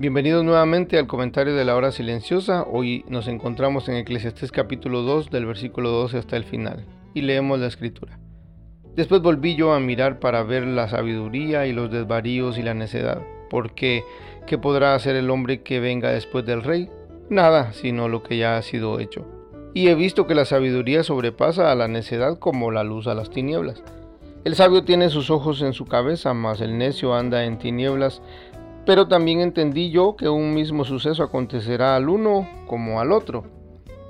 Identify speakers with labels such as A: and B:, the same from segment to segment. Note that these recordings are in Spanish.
A: Bienvenidos nuevamente al comentario de la hora silenciosa. Hoy nos encontramos en Eclesiastés capítulo 2 del versículo 12 hasta el final y leemos la escritura. Después volví yo a mirar para ver la sabiduría y los desvaríos y la necedad, porque ¿qué podrá hacer el hombre que venga después del rey? Nada, sino lo que ya ha sido hecho. Y he visto que la sabiduría sobrepasa a la necedad como la luz a las tinieblas. El sabio tiene sus ojos en su cabeza, mas el necio anda en tinieblas pero también entendí yo que un mismo suceso acontecerá al uno como al otro.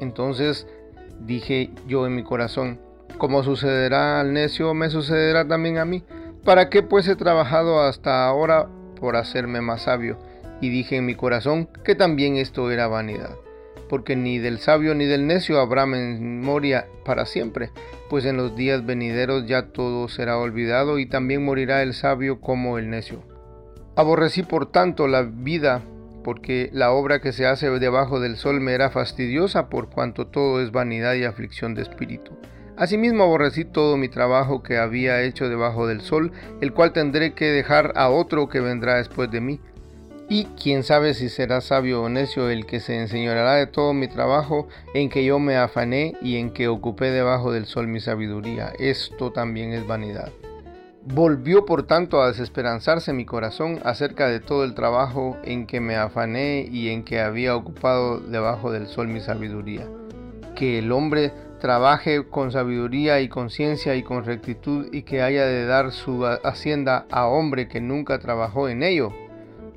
A: Entonces dije yo en mi corazón, como sucederá al necio, me sucederá también a mí. ¿Para qué pues he trabajado hasta ahora por hacerme más sabio? Y dije en mi corazón que también esto era vanidad, porque ni del sabio ni del necio habrá memoria para siempre, pues en los días venideros ya todo será olvidado y también morirá el sabio como el necio. Aborrecí por tanto la vida, porque la obra que se hace debajo del sol me era fastidiosa, por cuanto todo es vanidad y aflicción de espíritu. Asimismo aborrecí todo mi trabajo que había hecho debajo del sol, el cual tendré que dejar a otro que vendrá después de mí. Y quién sabe si será sabio o necio el que se enseñoreará de todo mi trabajo en que yo me afané y en que ocupé debajo del sol mi sabiduría. Esto también es vanidad. Volvió por tanto a desesperanzarse mi corazón acerca de todo el trabajo en que me afané y en que había ocupado debajo del sol mi sabiduría. Que el hombre trabaje con sabiduría y conciencia y con rectitud y que haya de dar su hacienda a hombre que nunca trabajó en ello.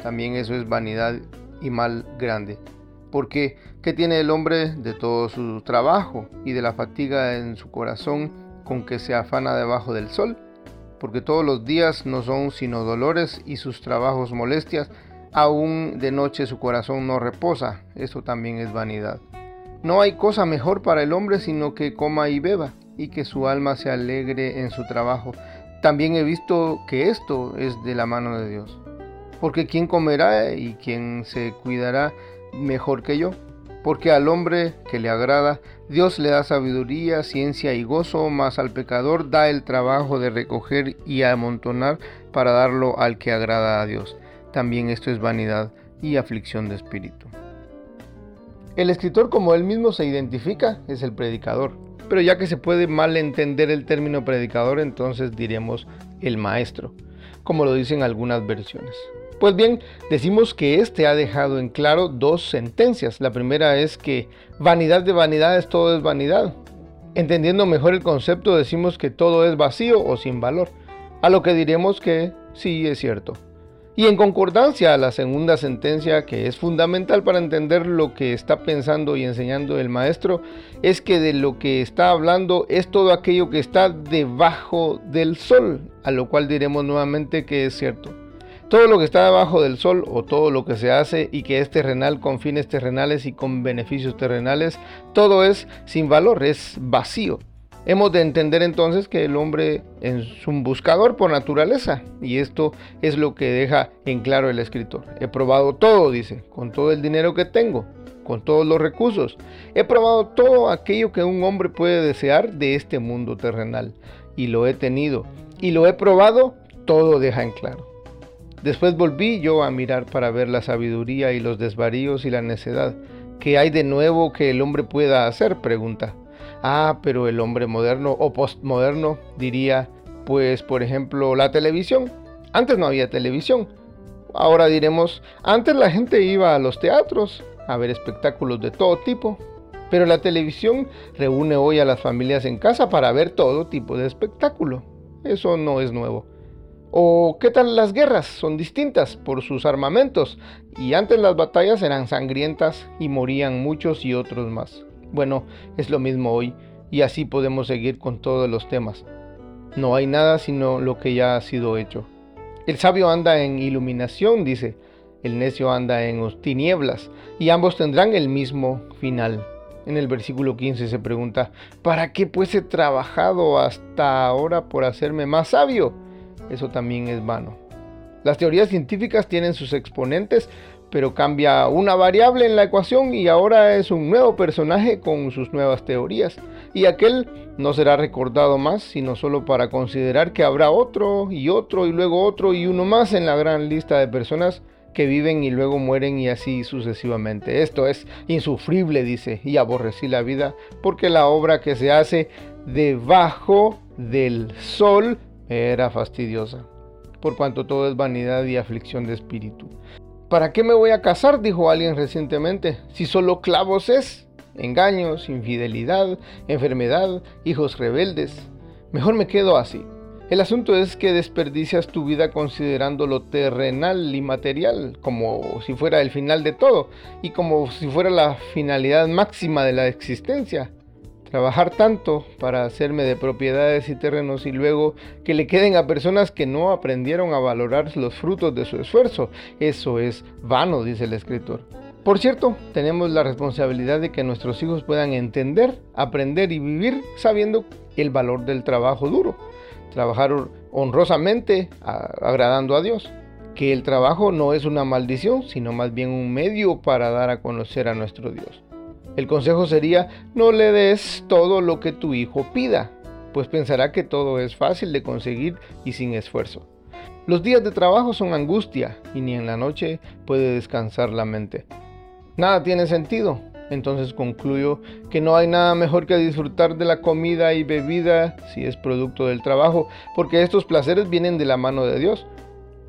A: También eso es vanidad y mal grande. Porque, ¿qué tiene el hombre de todo su trabajo y de la fatiga en su corazón con que se afana debajo del sol? Porque todos los días no son sino dolores y sus trabajos molestias, aún de noche su corazón no reposa, eso también es vanidad. No hay cosa mejor para el hombre sino que coma y beba, y que su alma se alegre en su trabajo. También he visto que esto es de la mano de Dios. Porque ¿quién comerá y quién se cuidará mejor que yo? Porque al hombre que le agrada, Dios le da sabiduría, ciencia y gozo, mas al pecador da el trabajo de recoger y amontonar para darlo al que agrada a Dios. También esto es vanidad y aflicción de espíritu. El escritor, como él mismo se identifica, es el predicador. Pero ya que se puede mal entender el término predicador, entonces diremos el maestro, como lo dicen algunas versiones. Pues bien, decimos que este ha dejado en claro dos sentencias. La primera es que vanidad de vanidades todo es vanidad. Entendiendo mejor el concepto decimos que todo es vacío o sin valor, a lo que diremos que sí es cierto. Y en concordancia a la segunda sentencia, que es fundamental para entender lo que está pensando y enseñando el maestro, es que de lo que está hablando es todo aquello que está debajo del sol, a lo cual diremos nuevamente que es cierto. Todo lo que está debajo del sol o todo lo que se hace y que es terrenal con fines terrenales y con beneficios terrenales, todo es sin valor, es vacío. Hemos de entender entonces que el hombre es un buscador por naturaleza y esto es lo que deja en claro el escritor. He probado todo, dice, con todo el dinero que tengo, con todos los recursos. He probado todo aquello que un hombre puede desear de este mundo terrenal y lo he tenido y lo he probado, todo deja en claro. Después volví yo a mirar para ver la sabiduría y los desvaríos y la necedad. ¿Qué hay de nuevo que el hombre pueda hacer? pregunta. Ah, pero el hombre moderno o postmoderno diría, pues por ejemplo, la televisión. Antes no había televisión. Ahora diremos, antes la gente iba a los teatros a ver espectáculos de todo tipo. Pero la televisión reúne hoy a las familias en casa para ver todo tipo de espectáculo. Eso no es nuevo. ¿O qué tal las guerras? Son distintas por sus armamentos y antes las batallas eran sangrientas y morían muchos y otros más. Bueno, es lo mismo hoy Y así podemos seguir con todos los temas. No hay nada sino lo que ya ha sido hecho. El sabio anda en iluminación, dice, el necio anda en tinieblas, y ambos tendrán el mismo final. En el versículo 15 se pregunta, ¿para qué pues he trabajado hasta ahora por hacerme más sabio? Eso también es vano. Las teorías científicas tienen sus exponentes, pero cambia una variable en la ecuación y ahora es un nuevo personaje con sus nuevas teorías. Y aquel no será recordado más, sino solo para considerar que habrá otro y otro y luego otro y uno más en la gran lista de personas que viven y luego mueren y así sucesivamente. Esto es insufrible, dice, y aborrecí la vida porque la obra que se hace debajo del sol era fastidiosa, por cuanto todo es vanidad y aflicción de espíritu. ¿Para qué me voy a casar? dijo alguien recientemente, si solo clavos es, engaños, infidelidad, enfermedad, hijos rebeldes. Mejor me quedo así. El asunto es que desperdicias tu vida considerando lo terrenal y material como si fuera el final de todo y como si fuera la finalidad máxima de la existencia. Trabajar tanto para hacerme de propiedades y terrenos y luego que le queden a personas que no aprendieron a valorar los frutos de su esfuerzo. Eso es vano, dice el escritor. Por cierto, tenemos la responsabilidad de que nuestros hijos puedan entender, aprender y vivir sabiendo el valor del trabajo duro. Trabajar honrosamente, agradando a Dios. Que el trabajo no es una maldición, sino más bien un medio para dar a conocer a nuestro Dios. El consejo sería, no le des todo lo que tu hijo pida, pues pensará que todo es fácil de conseguir y sin esfuerzo. Los días de trabajo son angustia y ni en la noche puede descansar la mente. Nada tiene sentido, entonces concluyo que no hay nada mejor que disfrutar de la comida y bebida si es producto del trabajo, porque estos placeres vienen de la mano de Dios.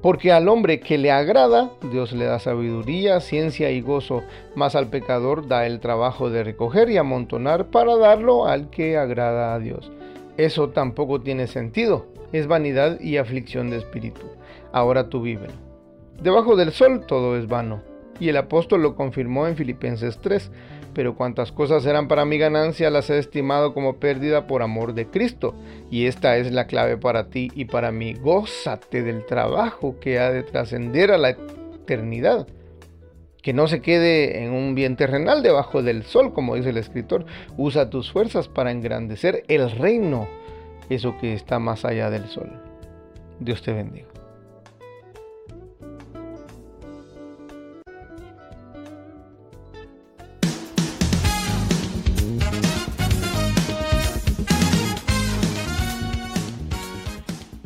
A: Porque al hombre que le agrada, Dios le da sabiduría, ciencia y gozo, mas al pecador da el trabajo de recoger y amontonar para darlo al que agrada a Dios. Eso tampoco tiene sentido, es vanidad y aflicción de espíritu. Ahora tú vive. Debajo del sol todo es vano. Y el apóstol lo confirmó en Filipenses 3 pero cuantas cosas eran para mi ganancia las he estimado como pérdida por amor de Cristo. Y esta es la clave para ti y para mí. Gózate del trabajo que ha de trascender a la eternidad. Que no se quede en un bien terrenal debajo del sol, como dice el escritor. Usa tus fuerzas para engrandecer el reino, eso que está más allá del sol. Dios te bendiga.